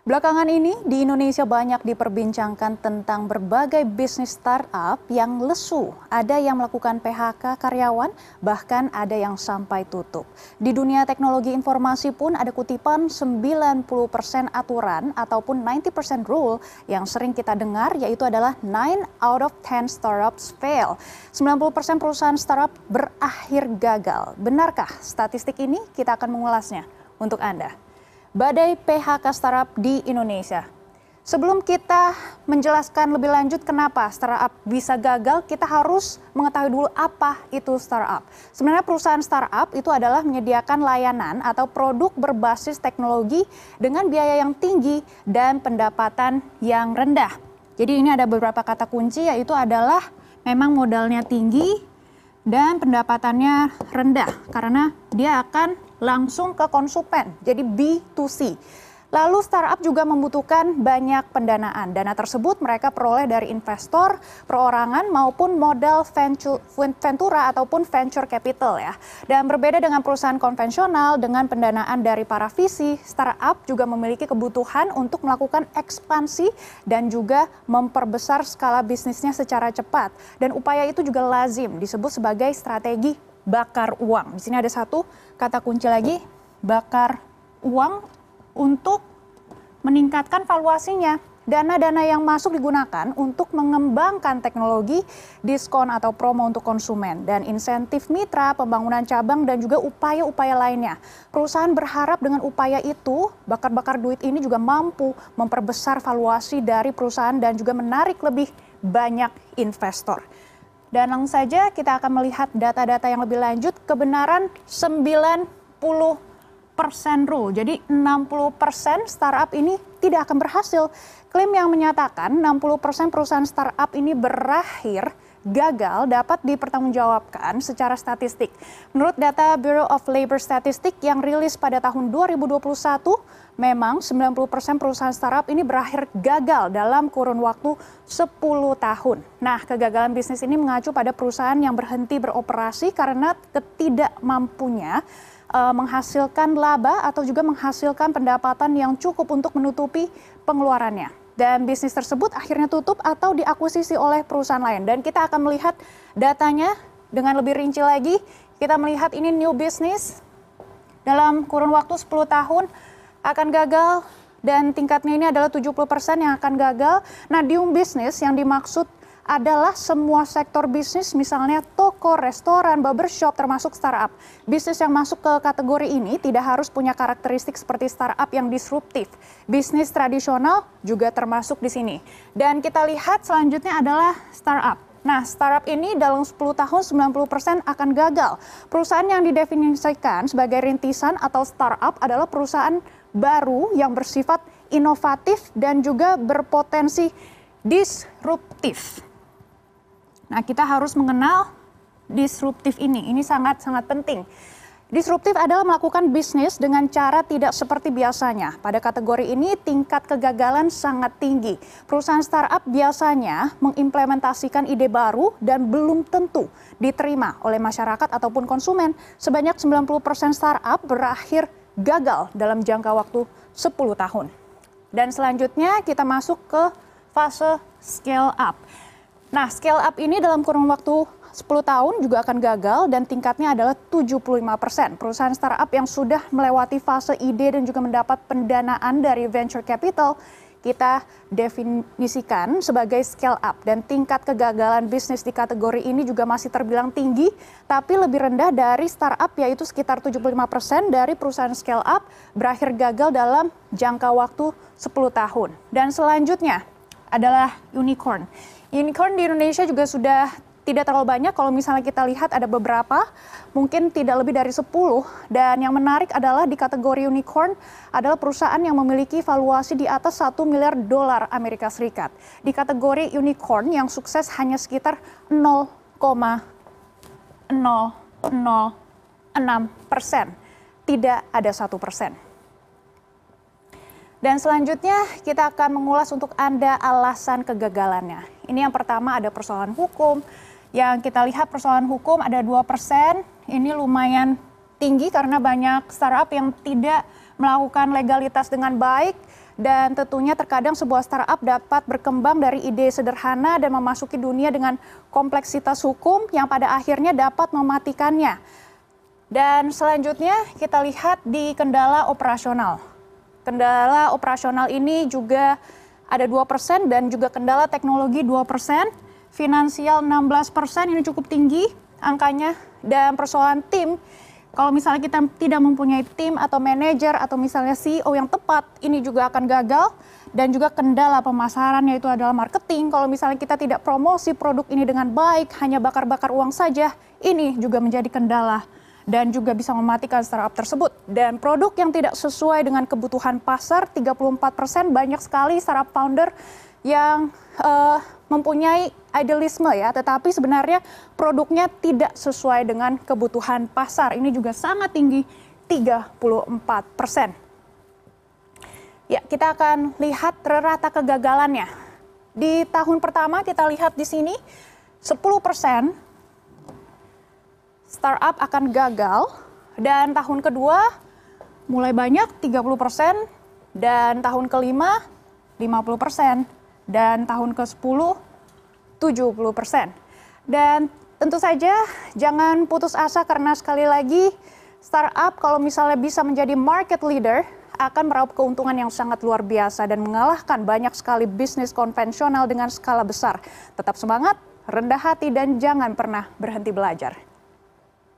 Belakangan ini di Indonesia banyak diperbincangkan tentang berbagai bisnis startup yang lesu. Ada yang melakukan PHK karyawan, bahkan ada yang sampai tutup. Di dunia teknologi informasi pun ada kutipan 90% aturan ataupun 90% rule yang sering kita dengar yaitu adalah 9 out of 10 startups fail. 90% perusahaan startup berakhir gagal. Benarkah statistik ini? Kita akan mengulasnya untuk Anda badai PHK startup di Indonesia. Sebelum kita menjelaskan lebih lanjut kenapa startup bisa gagal, kita harus mengetahui dulu apa itu startup. Sebenarnya perusahaan startup itu adalah menyediakan layanan atau produk berbasis teknologi dengan biaya yang tinggi dan pendapatan yang rendah. Jadi ini ada beberapa kata kunci yaitu adalah memang modalnya tinggi dan pendapatannya rendah karena dia akan langsung ke konsumen, jadi B2C. Lalu startup juga membutuhkan banyak pendanaan. Dana tersebut mereka peroleh dari investor, perorangan maupun modal ventura ataupun venture capital ya. Dan berbeda dengan perusahaan konvensional dengan pendanaan dari para visi, startup juga memiliki kebutuhan untuk melakukan ekspansi dan juga memperbesar skala bisnisnya secara cepat. Dan upaya itu juga lazim disebut sebagai strategi bakar uang. Di sini ada satu kata kunci lagi, bakar uang untuk meningkatkan valuasinya. Dana-dana yang masuk digunakan untuk mengembangkan teknologi, diskon atau promo untuk konsumen, dan insentif mitra, pembangunan cabang, dan juga upaya-upaya lainnya. Perusahaan berharap dengan upaya itu, bakar-bakar duit ini juga mampu memperbesar valuasi dari perusahaan dan juga menarik lebih banyak investor. Dan langsung saja kita akan melihat data-data yang lebih lanjut kebenaran 90 persen rule. Jadi 60 persen startup ini tidak akan berhasil. Klaim yang menyatakan 60 persen perusahaan startup ini berakhir gagal dapat dipertanggungjawabkan secara statistik. Menurut data Bureau of Labor Statistics yang rilis pada tahun 2021, memang 90% perusahaan startup ini berakhir gagal dalam kurun waktu 10 tahun. Nah, kegagalan bisnis ini mengacu pada perusahaan yang berhenti beroperasi karena ketidakmampunya uh, menghasilkan laba atau juga menghasilkan pendapatan yang cukup untuk menutupi pengeluarannya dan bisnis tersebut akhirnya tutup atau diakuisisi oleh perusahaan lain. Dan kita akan melihat datanya dengan lebih rinci lagi. Kita melihat ini new business dalam kurun waktu 10 tahun akan gagal dan tingkatnya ini adalah 70% yang akan gagal. Nah, new business yang dimaksud adalah semua sektor bisnis misalnya toko, restoran, barbershop termasuk startup. Bisnis yang masuk ke kategori ini tidak harus punya karakteristik seperti startup yang disruptif. Bisnis tradisional juga termasuk di sini. Dan kita lihat selanjutnya adalah startup. Nah, startup ini dalam 10 tahun 90% akan gagal. Perusahaan yang didefinisikan sebagai rintisan atau startup adalah perusahaan baru yang bersifat inovatif dan juga berpotensi disruptif. Nah, kita harus mengenal disruptif ini. Ini sangat-sangat penting. Disruptif adalah melakukan bisnis dengan cara tidak seperti biasanya. Pada kategori ini tingkat kegagalan sangat tinggi. Perusahaan startup biasanya mengimplementasikan ide baru dan belum tentu diterima oleh masyarakat ataupun konsumen. Sebanyak 90% startup berakhir gagal dalam jangka waktu 10 tahun. Dan selanjutnya kita masuk ke fase scale up. Nah, scale up ini dalam kurun waktu 10 tahun juga akan gagal dan tingkatnya adalah 75 persen. Perusahaan startup yang sudah melewati fase ide dan juga mendapat pendanaan dari venture capital kita definisikan sebagai scale up dan tingkat kegagalan bisnis di kategori ini juga masih terbilang tinggi tapi lebih rendah dari startup yaitu sekitar 75% dari perusahaan scale up berakhir gagal dalam jangka waktu 10 tahun. Dan selanjutnya adalah unicorn. Unicorn di Indonesia juga sudah tidak terlalu banyak kalau misalnya kita lihat ada beberapa mungkin tidak lebih dari 10 dan yang menarik adalah di kategori unicorn adalah perusahaan yang memiliki valuasi di atas 1 miliar dolar Amerika Serikat. Di kategori unicorn yang sukses hanya sekitar 0,006 persen. Tidak ada satu persen. Dan selanjutnya kita akan mengulas untuk Anda alasan kegagalannya. Ini yang pertama ada persoalan hukum. Yang kita lihat persoalan hukum ada 2%. Ini lumayan tinggi karena banyak startup yang tidak melakukan legalitas dengan baik dan tentunya terkadang sebuah startup dapat berkembang dari ide sederhana dan memasuki dunia dengan kompleksitas hukum yang pada akhirnya dapat mematikannya. Dan selanjutnya kita lihat di kendala operasional. Kendala operasional ini juga ada 2% dan juga kendala teknologi 2%, finansial 16% ini cukup tinggi angkanya dan persoalan tim kalau misalnya kita tidak mempunyai tim atau manajer atau misalnya CEO yang tepat, ini juga akan gagal. Dan juga kendala pemasaran yaitu adalah marketing. Kalau misalnya kita tidak promosi produk ini dengan baik, hanya bakar-bakar uang saja, ini juga menjadi kendala dan juga bisa mematikan startup tersebut. Dan produk yang tidak sesuai dengan kebutuhan pasar, 34% banyak sekali startup founder yang uh, mempunyai idealisme ya, tetapi sebenarnya produknya tidak sesuai dengan kebutuhan pasar. Ini juga sangat tinggi, 34 persen. Ya, kita akan lihat rata kegagalannya. Di tahun pertama kita lihat di sini 10 persen startup akan gagal dan tahun kedua mulai banyak 30 persen dan tahun kelima 50 persen dan tahun ke-10 70 persen. Dan tentu saja jangan putus asa karena sekali lagi startup kalau misalnya bisa menjadi market leader akan meraup keuntungan yang sangat luar biasa dan mengalahkan banyak sekali bisnis konvensional dengan skala besar. Tetap semangat, rendah hati, dan jangan pernah berhenti belajar.